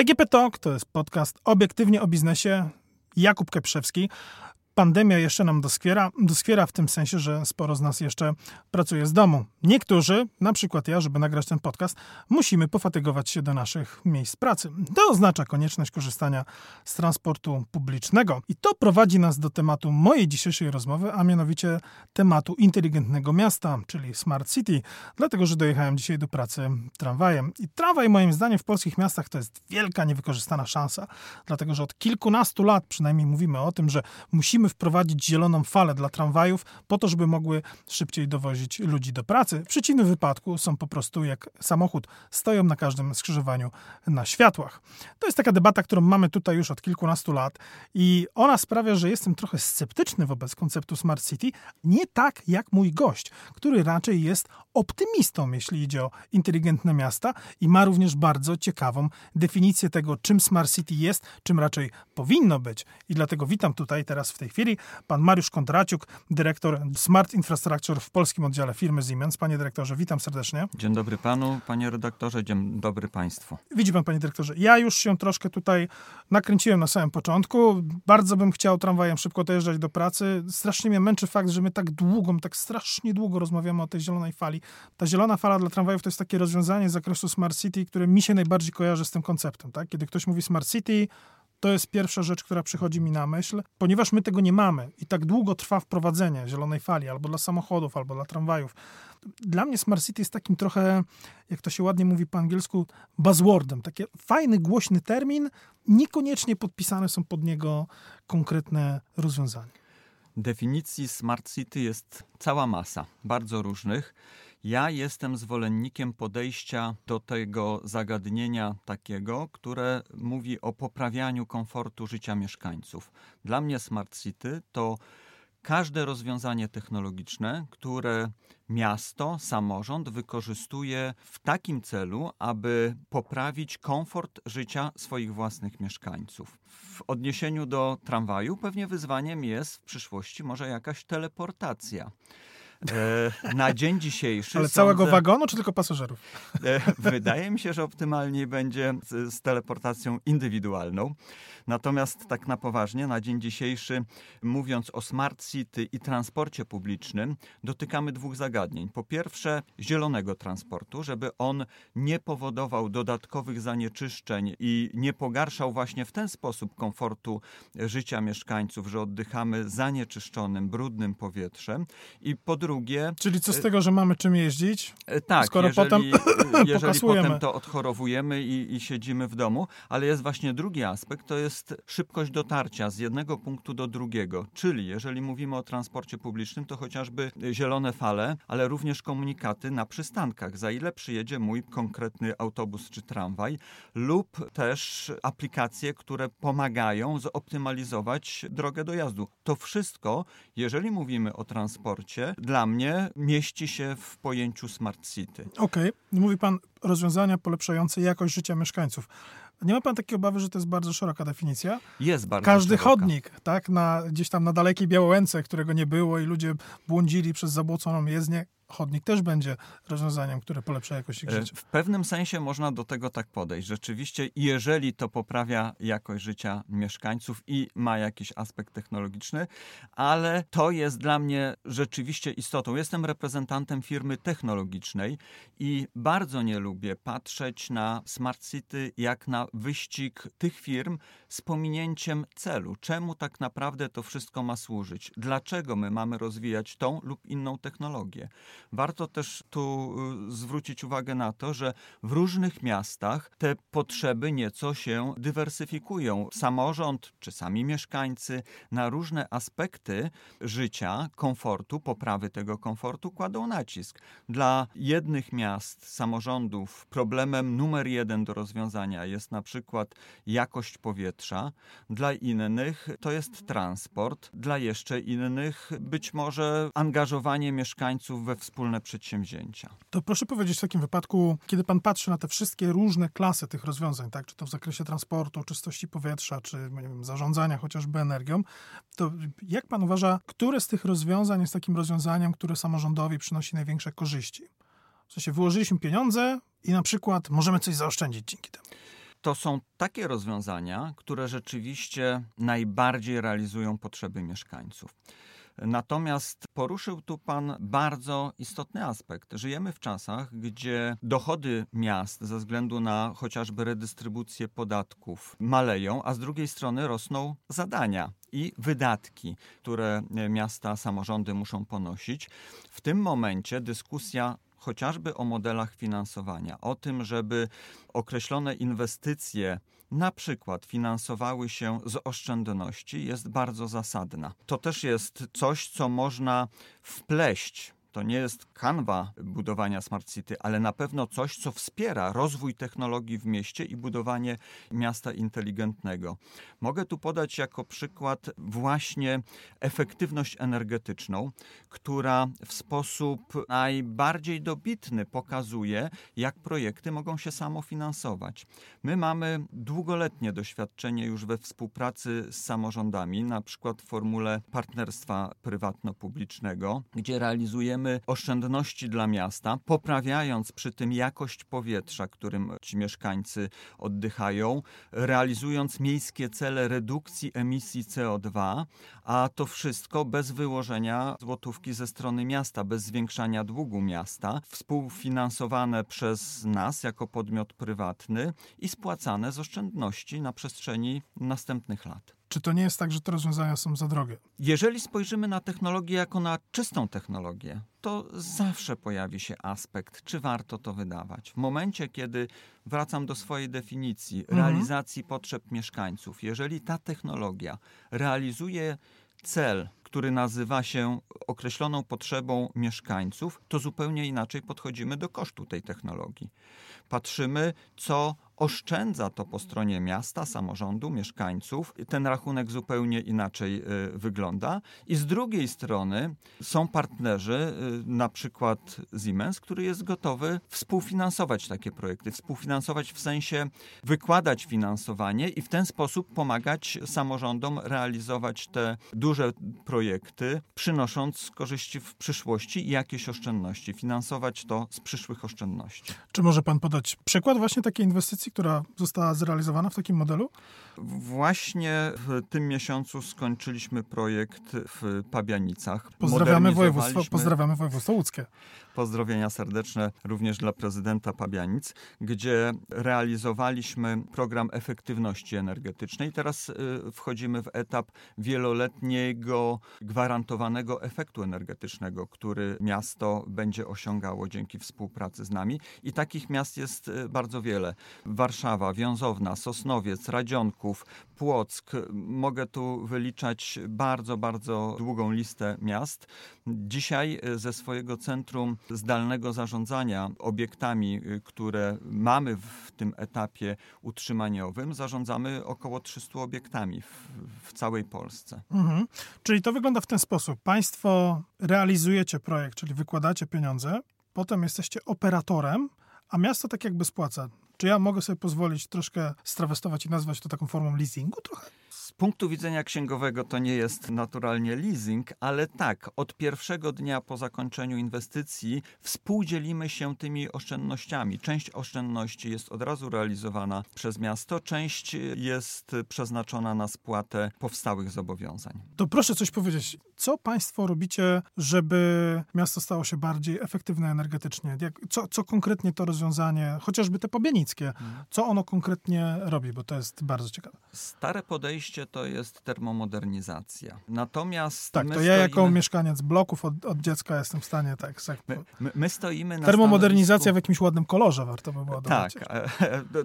DGP Talk to jest podcast obiektywnie o biznesie. Jakub Keprzewski pandemia jeszcze nam doskwiera, doskwiera w tym sensie, że sporo z nas jeszcze pracuje z domu. Niektórzy, na przykład ja, żeby nagrać ten podcast, musimy pofatygować się do naszych miejsc pracy. To oznacza konieczność korzystania z transportu publicznego. I to prowadzi nas do tematu mojej dzisiejszej rozmowy, a mianowicie tematu inteligentnego miasta, czyli Smart City, dlatego że dojechałem dzisiaj do pracy tramwajem. I tramwaj moim zdaniem w polskich miastach to jest wielka niewykorzystana szansa, dlatego że od kilkunastu lat przynajmniej mówimy o tym, że musimy wprowadzić zieloną falę dla tramwajów po to, żeby mogły szybciej dowozić ludzi do pracy. W przeciwnym wypadku są po prostu jak samochód, stoją na każdym skrzyżowaniu na światłach. To jest taka debata, którą mamy tutaj już od kilkunastu lat i ona sprawia, że jestem trochę sceptyczny wobec konceptu Smart City, nie tak jak mój gość, który raczej jest optymistą, jeśli idzie o inteligentne miasta i ma również bardzo ciekawą definicję tego, czym Smart City jest, czym raczej powinno być. I dlatego witam tutaj teraz w tej chwili pan Mariusz Kondraciuk, dyrektor Smart Infrastructure w polskim oddziale firmy Siemens. Panie dyrektorze, witam serdecznie. Dzień dobry panu, panie redaktorze, dzień dobry państwu. Widzi pan, panie dyrektorze, ja już się troszkę tutaj nakręciłem na samym początku. Bardzo bym chciał tramwajem szybko dojeżdżać do pracy. Strasznie mnie męczy fakt, że my tak długo, tak strasznie długo rozmawiamy o tej zielonej fali. Ta zielona fala dla tramwajów to jest takie rozwiązanie z zakresu Smart City, które mi się najbardziej kojarzy z tym konceptem. Tak? Kiedy ktoś mówi Smart City, to jest pierwsza rzecz, która przychodzi mi na myśl, ponieważ my tego nie mamy i tak długo trwa wprowadzenie zielonej fali albo dla samochodów, albo dla tramwajów. Dla mnie Smart City jest takim trochę, jak to się ładnie mówi po angielsku, buzzwordem. Taki fajny, głośny termin, niekoniecznie podpisane są pod niego konkretne rozwiązania. Definicji Smart City jest cała masa, bardzo różnych. Ja jestem zwolennikiem podejścia do tego zagadnienia takiego, które mówi o poprawianiu komfortu życia mieszkańców. Dla mnie Smart City to każde rozwiązanie technologiczne, które miasto, samorząd wykorzystuje w takim celu, aby poprawić komfort życia swoich własnych mieszkańców. W odniesieniu do tramwaju pewnie wyzwaniem jest w przyszłości może jakaś teleportacja. E, na dzień dzisiejszy. Ale całego wagonu, czy tylko pasażerów? E, wydaje mi się, że optymalnie będzie z, z teleportacją indywidualną. Natomiast tak na poważnie, na dzień dzisiejszy, mówiąc o smart city i transporcie publicznym, dotykamy dwóch zagadnień. Po pierwsze, zielonego transportu, żeby on nie powodował dodatkowych zanieczyszczeń i nie pogarszał właśnie w ten sposób komfortu życia mieszkańców, że oddychamy zanieczyszczonym, brudnym powietrzem. I po drugie. Czyli co z tego, że mamy czym jeździć? E, tak, skoro jeżeli, potem, jeżeli potem to odchorowujemy i, i siedzimy w domu, ale jest właśnie drugi aspekt, to jest jest szybkość dotarcia z jednego punktu do drugiego. Czyli jeżeli mówimy o transporcie publicznym, to chociażby zielone fale, ale również komunikaty na przystankach. Za ile przyjedzie mój konkretny autobus czy tramwaj, lub też aplikacje, które pomagają zoptymalizować drogę dojazdu. To wszystko, jeżeli mówimy o transporcie, dla mnie mieści się w pojęciu Smart City. Okej, okay. mówi pan rozwiązania polepszające jakość życia mieszkańców. Nie ma pan takiej obawy, że to jest bardzo szeroka definicja? Jest bardzo Każdy szeroka. chodnik, tak, na, gdzieś tam na dalekiej Białołęce, którego nie było i ludzie błądzili przez zabłoconą jezdnię, chodnik też będzie rozwiązaniem, które polepsza jakość ich e, życia. W pewnym sensie można do tego tak podejść. Rzeczywiście, jeżeli to poprawia jakość życia mieszkańców i ma jakiś aspekt technologiczny, ale to jest dla mnie rzeczywiście istotą. Jestem reprezentantem firmy technologicznej i bardzo nie lubię patrzeć na smart city jak na wyścig tych firm z pominięciem celu. Czemu tak naprawdę to wszystko ma służyć? Dlaczego my mamy rozwijać tą lub inną technologię? Warto też tu y, zwrócić uwagę na to, że w różnych miastach te potrzeby nieco się dywersyfikują. Samorząd czy sami mieszkańcy na różne aspekty życia, komfortu, poprawy tego komfortu kładą nacisk. Dla jednych miast, samorządów problemem numer jeden do rozwiązania jest na przykład jakość powietrza, dla innych to jest transport, dla jeszcze innych być może angażowanie mieszkańców we wspólne przedsięwzięcia. To proszę powiedzieć w takim wypadku, kiedy pan patrzy na te wszystkie różne klasy tych rozwiązań, tak, czy to w zakresie transportu, czystości powietrza, czy nie wiem, zarządzania chociażby energią, to jak pan uważa, które z tych rozwiązań jest takim rozwiązaniem, które samorządowi przynosi największe korzyści? W sensie wyłożyliśmy pieniądze i na przykład możemy coś zaoszczędzić dzięki temu. To są takie rozwiązania, które rzeczywiście najbardziej realizują potrzeby mieszkańców. Natomiast poruszył tu Pan bardzo istotny aspekt. Żyjemy w czasach, gdzie dochody miast ze względu na chociażby redystrybucję podatków maleją, a z drugiej strony rosną zadania i wydatki, które miasta, samorządy muszą ponosić. W tym momencie dyskusja chociażby o modelach finansowania, o tym, żeby określone inwestycje na przykład finansowały się z oszczędności, jest bardzo zasadna. To też jest coś, co można wpleść to nie jest kanwa budowania Smart City, ale na pewno coś, co wspiera rozwój technologii w mieście i budowanie miasta inteligentnego. Mogę tu podać jako przykład właśnie efektywność energetyczną, która w sposób najbardziej dobitny pokazuje, jak projekty mogą się samofinansować. My mamy długoletnie doświadczenie już we współpracy z samorządami, na przykład w formule partnerstwa prywatno-publicznego, gdzie realizujemy oszczędności dla miasta, poprawiając przy tym jakość powietrza, którym ci mieszkańcy oddychają, realizując miejskie cele redukcji emisji CO2, a to wszystko bez wyłożenia złotówki ze strony miasta, bez zwiększania długu miasta, współfinansowane przez nas jako podmiot prywatny i spłacane z oszczędności na przestrzeni następnych lat. Czy to nie jest tak, że te rozwiązania są za drogie? Jeżeli spojrzymy na technologię jako na czystą technologię, to zawsze pojawi się aspekt, czy warto to wydawać. W momencie, kiedy wracam do swojej definicji mhm. realizacji potrzeb mieszkańców, jeżeli ta technologia realizuje cel, który nazywa się określoną potrzebą mieszkańców, to zupełnie inaczej podchodzimy do kosztu tej technologii. Patrzymy, co oszczędza to po stronie miasta, samorządu, mieszkańców. Ten rachunek zupełnie inaczej y, wygląda. I z drugiej strony są partnerzy, y, na przykład Siemens, który jest gotowy współfinansować takie projekty. Współfinansować w sensie wykładać finansowanie i w ten sposób pomagać samorządom realizować te duże projekty, przynosząc korzyści w przyszłości i jakieś oszczędności. Finansować to z przyszłych oszczędności. Czy może pan podać przykład właśnie takiej inwestycji, która została zrealizowana w takim modelu? Właśnie w tym miesiącu skończyliśmy projekt w Pabianicach. Pozdrawiamy województwo, pozdrawiamy województwo łódzkie. Pozdrowienia serdeczne również dla prezydenta Pabianic, gdzie realizowaliśmy program efektywności energetycznej. Teraz y, wchodzimy w etap wieloletniego gwarantowanego efektu energetycznego, który miasto będzie osiągało dzięki współpracy z nami. I takich miast jest y, bardzo wiele. Warszawa, Wiązowna, Sosnowiec, Radzionków, Płock. Mogę tu wyliczać bardzo, bardzo długą listę miast. Dzisiaj ze swojego centrum zdalnego zarządzania obiektami, które mamy w tym etapie utrzymaniowym, zarządzamy około 300 obiektami w, w całej Polsce. Mhm. Czyli to wygląda w ten sposób. Państwo realizujecie projekt, czyli wykładacie pieniądze, potem jesteście operatorem, a miasto tak jakby spłaca. Czy ja mogę sobie pozwolić troszkę strawestować i nazwać to taką formą leasingu trochę? Z punktu widzenia księgowego to nie jest naturalnie leasing, ale tak, od pierwszego dnia po zakończeniu inwestycji współdzielimy się tymi oszczędnościami. Część oszczędności jest od razu realizowana przez miasto, część jest przeznaczona na spłatę powstałych zobowiązań. To proszę coś powiedzieć. Co Państwo robicie, żeby miasto stało się bardziej efektywne energetycznie? Jak, co, co konkretnie to rozwiązanie, chociażby te pobienickie, mhm. co ono konkretnie robi? Bo to jest bardzo ciekawe. Stare podejście to jest termomodernizacja. Natomiast. Tak, to stoimy... ja jako mieszkaniec bloków od, od, dziecka jestem w stanie tak. My, my, my stoimy na. Termomodernizacja stanowisku... w jakimś ładnym kolorze warto by było Tak, e,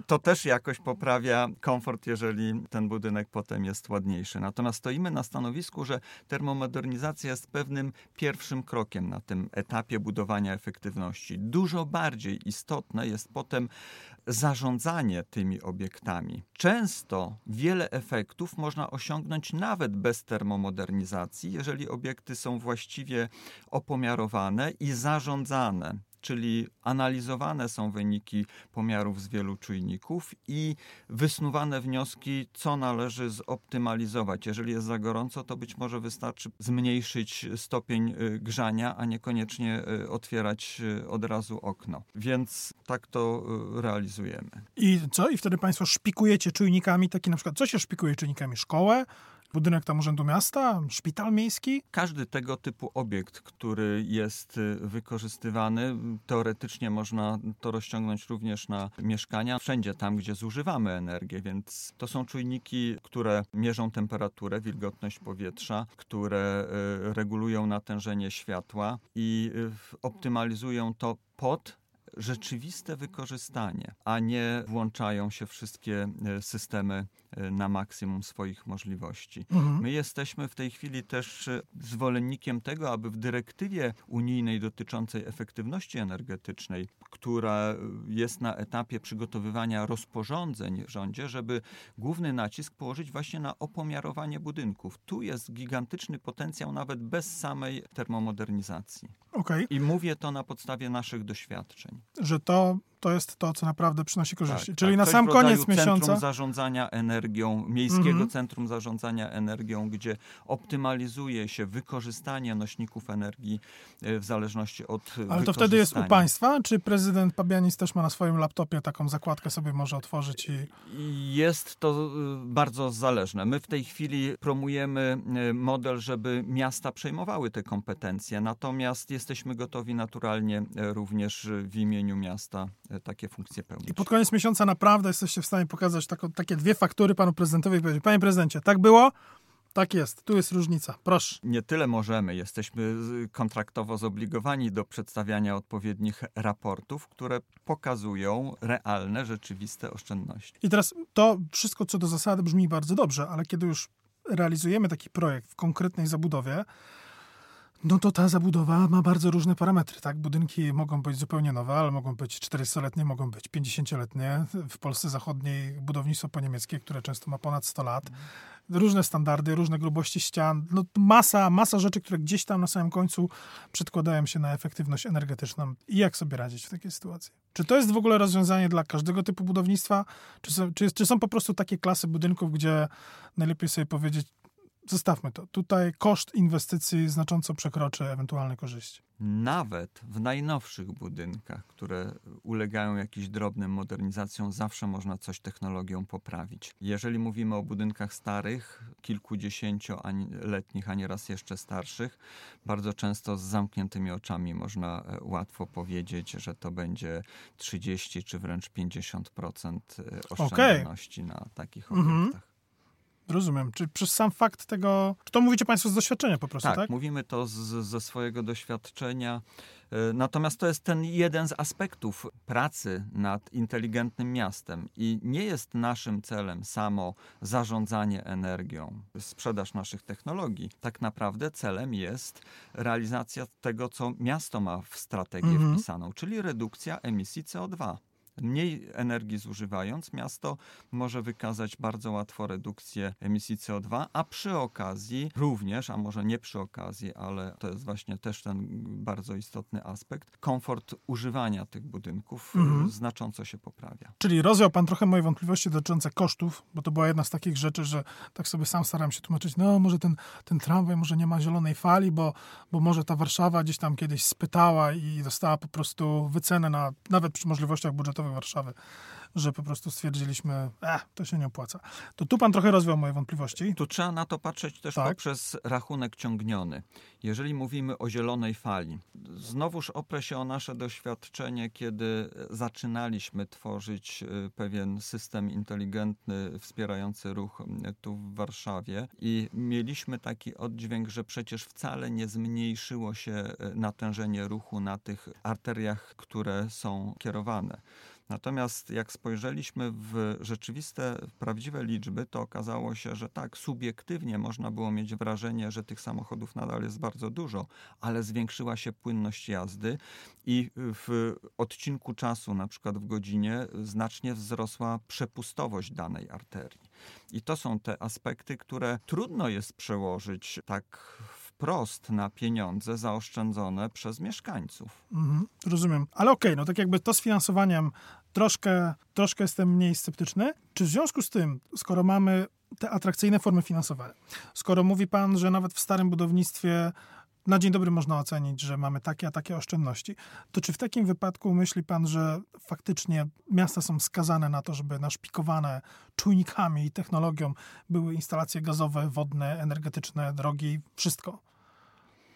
to też jakoś poprawia komfort, jeżeli ten budynek potem jest ładniejszy. Natomiast stoimy na stanowisku, że termomodernizacja jest pewnym pierwszym krokiem na tym etapie budowania efektywności. Dużo bardziej istotne jest potem zarządzanie tymi obiektami. Często wiele efektów można osiągnąć nawet bez termomodernizacji, jeżeli obiekty są właściwie opomiarowane i zarządzane czyli analizowane są wyniki pomiarów z wielu czujników i wysnuwane wnioski, co należy zoptymalizować. Jeżeli jest za gorąco, to być może wystarczy zmniejszyć stopień y, grzania, a niekoniecznie y, otwierać y, od razu okno. Więc tak to realizujemy. I co? I wtedy Państwo szpikujecie czujnikami, taki na przykład, co się szpikuje czujnikami? Szkołę? Budynek tam Urzędu Miasta, szpital miejski? Każdy tego typu obiekt, który jest y, wykorzystywany, teoretycznie można to rozciągnąć również na mieszkania, wszędzie tam, gdzie zużywamy energię, więc to są czujniki, które mierzą temperaturę, wilgotność powietrza, które y, regulują natężenie światła i y, optymalizują to pod rzeczywiste wykorzystanie, a nie włączają się wszystkie systemy na maksimum swoich możliwości. Mhm. My jesteśmy w tej chwili też e, zwolennikiem tego, aby w dyrektywie unijnej dotyczącej efektywności energetycznej, która jest na etapie przygotowywania rozporządzeń w rządzie, żeby główny nacisk położyć właśnie na opomiarowanie budynków. Tu jest gigantyczny potencjał nawet bez samej termomodernizacji. Okay. I mówię to na podstawie naszych doświadczeń. Że to to jest to, co naprawdę przynosi korzyści. Tak, Czyli tak. na sam koniec miesiąca. Centrum zarządzania energią, miejskiego mhm. centrum zarządzania energią, gdzie optymalizuje się wykorzystanie nośników energii e, w zależności od. Ale to wtedy jest u państwa? Czy prezydent Pabianis też ma na swoim laptopie taką zakładkę sobie może otworzyć? I... Jest to e, bardzo zależne. My w tej chwili promujemy e, model, żeby miasta przejmowały te kompetencje, natomiast jesteśmy gotowi naturalnie również w imieniu miasta takie funkcje pełnić. I pod koniec miesiąca naprawdę jesteście w stanie pokazać takie dwie faktury panu prezydentowi i powiedzieć, panie prezydencie, tak było, tak jest, tu jest różnica. Proszę. Nie tyle możemy, jesteśmy kontraktowo zobligowani do przedstawiania odpowiednich raportów, które pokazują realne, rzeczywiste oszczędności. I teraz to wszystko co do zasady brzmi bardzo dobrze, ale kiedy już realizujemy taki projekt w konkretnej zabudowie, no to ta zabudowa ma bardzo różne parametry, tak? Budynki mogą być zupełnie nowe, ale mogą być 400-letnie, mogą być 50-letnie. W Polsce zachodniej budownictwo po niemieckie, które często ma ponad 100 lat. Różne standardy, różne grubości ścian, no masa, masa rzeczy, które gdzieś tam na samym końcu przedkładają się na efektywność energetyczną. I jak sobie radzić w takiej sytuacji? Czy to jest w ogóle rozwiązanie dla każdego typu budownictwa? Czy są, czy, czy są po prostu takie klasy budynków, gdzie najlepiej sobie powiedzieć, zostawmy to. Tutaj koszt inwestycji znacząco przekroczy ewentualne korzyści. Nawet w najnowszych budynkach, które ulegają jakimś drobnym modernizacjom, zawsze można coś technologią poprawić. Jeżeli mówimy o budynkach starych, kilkudziesięcioletnich, a nieraz jeszcze starszych, bardzo często z zamkniętymi oczami można e, łatwo powiedzieć, że to będzie 30 czy wręcz 50% e, oszczędności okay. na takich mhm. Rozumiem. Czy przez sam fakt tego. Czy to mówicie Państwo z doświadczenia po prostu, tak? Tak, mówimy to z, ze swojego doświadczenia. E, natomiast to jest ten jeden z aspektów pracy nad inteligentnym miastem i nie jest naszym celem samo zarządzanie energią, sprzedaż naszych technologii. Tak naprawdę celem jest realizacja tego, co miasto ma w strategię mhm. wpisaną, czyli redukcja emisji CO2 mniej energii zużywając, miasto może wykazać bardzo łatwo redukcję emisji CO2, a przy okazji również, a może nie przy okazji, ale to jest właśnie też ten bardzo istotny aspekt, komfort używania tych budynków mhm. znacząco się poprawia. Czyli rozwiał Pan trochę moje wątpliwości dotyczące kosztów, bo to była jedna z takich rzeczy, że tak sobie sam starałem się tłumaczyć, no może ten, ten tramwaj może nie ma zielonej fali, bo, bo może ta Warszawa gdzieś tam kiedyś spytała i dostała po prostu wycenę na, nawet przy możliwościach budżetowych Warszawy, że po prostu stwierdziliśmy, eh, to się nie opłaca. To tu pan trochę rozwiał moje wątpliwości. Tu trzeba na to patrzeć też tak. poprzez rachunek ciągniony. Jeżeli mówimy o zielonej fali, znowuż oprę się o nasze doświadczenie, kiedy zaczynaliśmy tworzyć y, pewien system inteligentny wspierający ruch y, tu w Warszawie i mieliśmy taki oddźwięk, że przecież wcale nie zmniejszyło się y, natężenie ruchu na tych arteriach, które są kierowane. Natomiast jak spojrzeliśmy w rzeczywiste, prawdziwe liczby, to okazało się, że tak, subiektywnie można było mieć wrażenie, że tych samochodów nadal jest bardzo dużo, ale zwiększyła się płynność jazdy i w odcinku czasu, na przykład w godzinie, znacznie wzrosła przepustowość danej arterii. I to są te aspekty, które trudno jest przełożyć tak wprost na pieniądze zaoszczędzone przez mieszkańców. Mhm, rozumiem. Ale okej, okay, no tak jakby to z finansowaniem troszkę, troszkę jestem mniej sceptyczny. Czy w związku z tym, skoro mamy te atrakcyjne formy finansowania, skoro mówi pan, że nawet w starym budownictwie na dzień dobry można ocenić, że mamy takie a takie oszczędności, to czy w takim wypadku myśli pan, że faktycznie miasta są skazane na to, żeby naszpikowane czujnikami i technologią były instalacje gazowe, wodne, energetyczne, drogi, wszystko?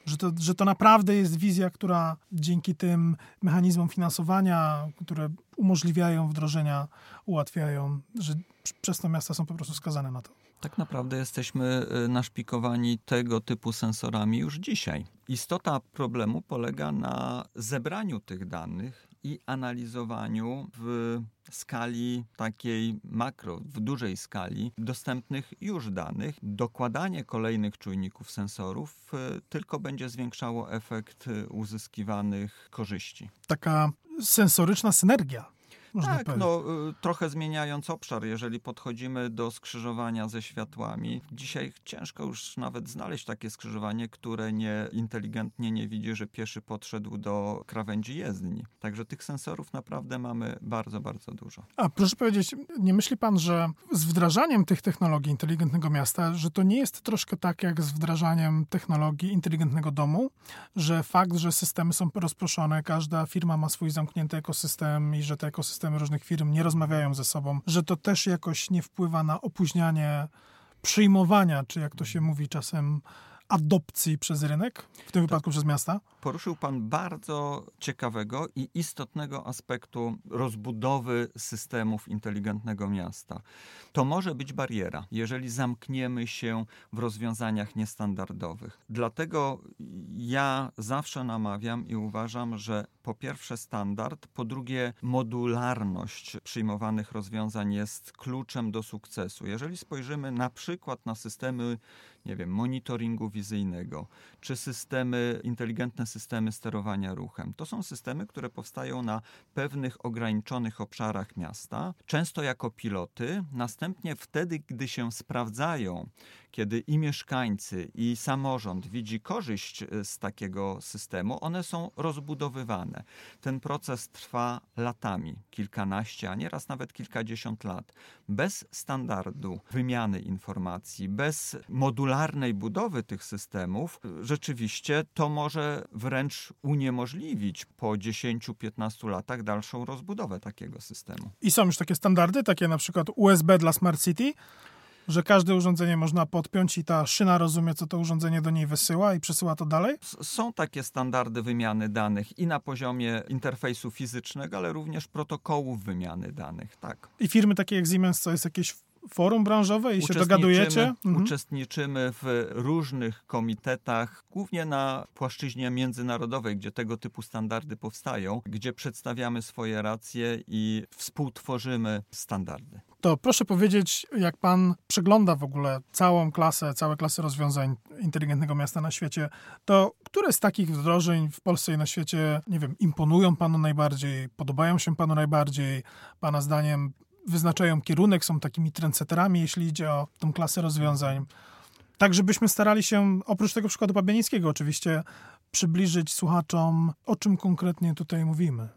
Że to, że to naprawdę jest wizja, która dzięki tym mechanizmom finansowania, które umożliwiają wdrożenia, ułatwiają, że przez to miasta są po prostu skazane na to. Tak naprawdę jesteśmy y, naszpikowani tego typu sensorami już dzisiaj. Istota problemu polega na zebraniu tych danych i analizowaniu w skali takiej makro, w dużej skali dostępnych już danych. Dokładanie kolejnych czujników sensorów y, tylko będzie zwiększało efekt y, uzyskiwanych korzyści. Taka sensoryczna synergia można tak, no, y, trochę zmieniając obszar, jeżeli podchodzimy do skrzyżowania ze światłami, dzisiaj ciężko już nawet znaleźć takie skrzyżowanie, które nie inteligentnie nie widzi, że pieszy podszedł do krawędzi jezdni. Także tych sensorów naprawdę mamy bardzo, bardzo dużo. A proszę powiedzieć, nie myśli pan, że z wdrażaniem tych technologii inteligentnego miasta, że to nie jest troszkę tak jak z wdrażaniem technologii inteligentnego domu, że fakt, że systemy są rozproszone, każda firma ma swój zamknięty ekosystem i że te ekosystemy różnych firm nie rozmawiają ze sobą, że to też jakoś nie wpływa na opóźnianie przyjmowania, czy jak to się mówi czasem, adopcji przez rynek, w tym wypadku przez miasta? Poruszył Pan bardzo ciekawego i istotnego aspektu rozbudowy systemów inteligentnego miasta. To może być bariera, jeżeli zamkniemy się w rozwiązaniach niestandardowych. Dlatego ja zawsze namawiam i uważam, że po pierwsze standard, po drugie modularność przyjmowanych rozwiązań jest kluczem do sukcesu. Jeżeli spojrzymy na przykład na systemy nie wiem, monitoringu wizyjnego, czy systemy, inteligentne systemy sterowania ruchem. To są systemy, które powstają na pewnych ograniczonych obszarach miasta, często jako piloty, następnie wtedy, gdy się sprawdzają, kiedy i mieszkańcy, i samorząd widzi korzyść e, z takiego systemu, one są rozbudowywane. Ten proces trwa latami, kilkanaście, a nieraz nawet kilkadziesiąt lat. Bez standardu wymiany informacji, bez modularnej budowy tych systemów, rzeczywiście to może wręcz uniemożliwić po 10-15 latach dalszą rozbudowę takiego systemu. I są już takie standardy, takie na przykład USB dla Smart City, że każde urządzenie można podpiąć i ta szyna rozumie, co to urządzenie do niej wysyła i przesyła to dalej? Są takie standardy wymiany danych i na poziomie interfejsu fizycznego, ale również protokołów wymiany danych, tak. I firmy takie jak Siemens, co jest jakieś forum branżowe i się dogadujecie? Mhm. Uczestniczymy w różnych komitetach, głównie na płaszczyźnie międzynarodowej, gdzie tego typu standardy powstają, gdzie przedstawiamy swoje racje i współtworzymy standardy. To proszę powiedzieć, jak pan przegląda w ogóle całą klasę, całe klasy rozwiązań inteligentnego miasta na świecie, to które z takich wdrożeń w Polsce i na świecie, nie wiem, imponują panu najbardziej, podobają się panu najbardziej, pana zdaniem wyznaczają kierunek, są takimi trendsetterami, jeśli idzie o tą klasę rozwiązań. Tak, żebyśmy starali się, oprócz tego przykładu Pabianickiego oczywiście, przybliżyć słuchaczom, o czym konkretnie tutaj mówimy.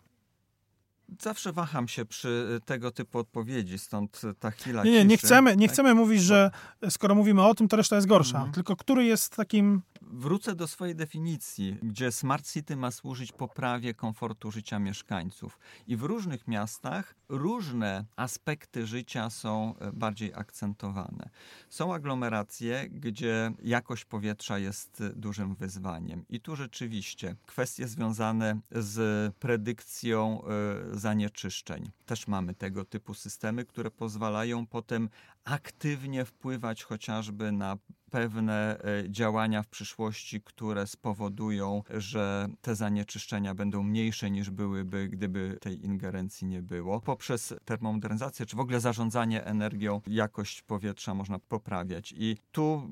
Zawsze waham się przy tego typu odpowiedzi, stąd ta chwila. Nie, nie, nie chcemy, nie tak. chcemy mówić, że skoro mówimy o tym, to reszta jest gorsza. Mhm. Tylko który jest takim wrócę do swojej definicji, gdzie Smart City ma służyć poprawie komfortu życia mieszkańców. I w różnych miastach różne aspekty życia są e, bardziej akcentowane. Są aglomeracje, gdzie jakość powietrza jest e, dużym wyzwaniem. I tu rzeczywiście kwestie związane z predykcją e, zanieczyszczeń. Też mamy tego typu systemy, które pozwalają potem aktywnie wpływać chociażby na pewne e, działania w przyszłości, które spowodują, że te zanieczyszczenia będą mniejsze niż byłyby, gdyby tej ingerencji nie było. Poprzez termomodernizację, czy w ogóle zarządzanie energią, jakość powietrza można poprawiać. I tu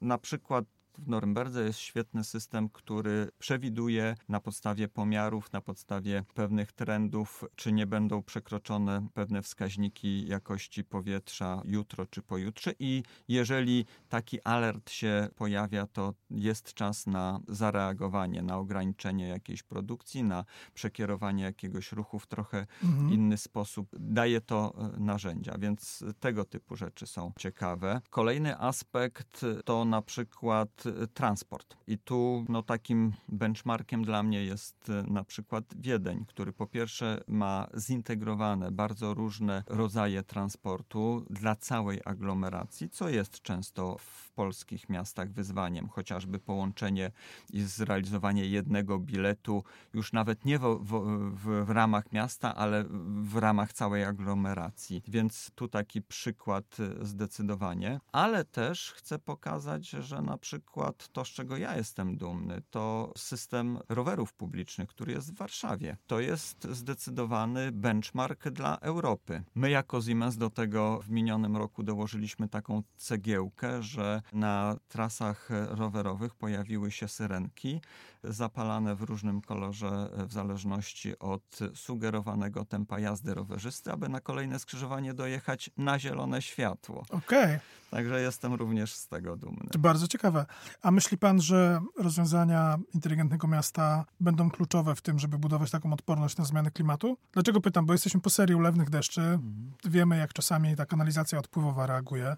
na przykład w Norymberdze jest świetny system, który przewiduje na podstawie pomiarów, na podstawie pewnych trendów, czy nie będą przekroczone pewne wskaźniki jakości powietrza jutro czy pojutrze i jeżeli taki alert się pojawia, to jest czas na zareagowanie, na ograniczenie jakiejś produkcji, na przekierowanie jakiegoś ruchu w trochę mhm. inny sposób. Daje to e, narzędzia, więc tego typu rzeczy są ciekawe. Kolejny aspekt to na przykład transport. I tu no, takim benchmarkiem dla mnie jest e, na przykład Wiedeń, który po pierwsze ma zintegrowane bardzo różne rodzaje transportu dla całej aglomeracji, co jest często w polskich miastach wyzwaniem, chociażby połączenie i zrealizowanie jednego biletu już nawet nie w, w, w ramach miasta, ale w ramach całej aglomeracji. Więc tu taki przykład e, zdecydowanie, ale też chcę pokazać, że na przykład to, z czego ja jestem dumny, to system rowerów publicznych, który jest w Warszawie. To jest zdecydowany benchmark dla Europy. My jako Siemens do tego w minionym roku dołożyliśmy taką cegiełkę, że na trasach rowerowych pojawiły się syrenki zapalane w różnym kolorze w zależności od sugerowanego tempa jazdy rowerzysty, aby na kolejne skrzyżowanie dojechać na zielone światło. Okej. Okay. Także jestem również z tego dumny. Bardzo ciekawe. A myśli pan, że rozwiązania inteligentnego miasta będą kluczowe w tym, żeby budować taką odporność na zmiany klimatu? Dlaczego pytam? Bo jesteśmy po serii ulewnych deszczy. Mhm. Wiemy, jak czasami ta kanalizacja odpływowa reaguje.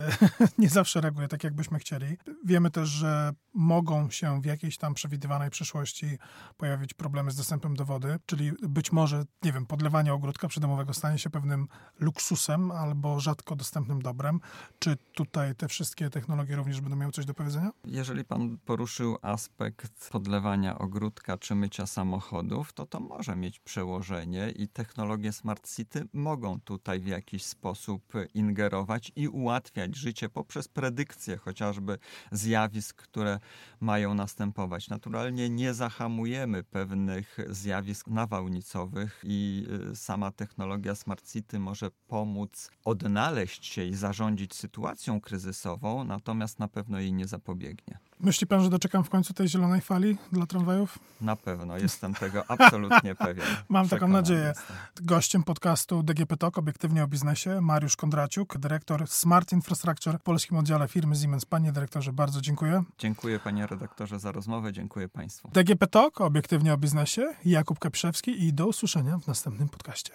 nie zawsze reaguje tak, jakbyśmy chcieli. Wiemy też, że mogą się w jakiejś tam przewidywanej przyszłości pojawić problemy z dostępem do wody, czyli być może, nie wiem, podlewanie ogródka przydomowego stanie się pewnym luksusem albo rzadko dostępnym dobrem. Czy tutaj te wszystkie technologie również będą miały coś do powiedzenia? Jeżeli pan poruszył aspekt podlewania ogródka czy mycia samochodów, to to może mieć przełożenie i technologie Smart City mogą tutaj w jakiś sposób ingerować i ułatwiać życie poprzez predykcję chociażby zjawisk, które mają następować. Naturalnie nie zahamujemy pewnych zjawisk nawałnicowych i y, sama technologia Smart City może pomóc odnaleźć się i zarządzić sytuacją kryzysową, natomiast na pewno jej nie zapobiegnie. Myśli pan, że doczekam w końcu tej zielonej fali dla tramwajów? Na pewno, jestem tego absolutnie pewien. Mam taką nadzieję. Jestem. Gościem podcastu DGP Talk, obiektywnie o biznesie, Mariusz Kondraciuk, dyrektor Smart Infrastructure w polskim oddziale firmy Siemens. Panie dyrektorze, bardzo dziękuję. Dziękuję panie redaktorze za rozmowę, dziękuję państwu. DGP Talk, obiektywnie o biznesie, Jakub Kaprzewski i do usłyszenia w następnym podcaście.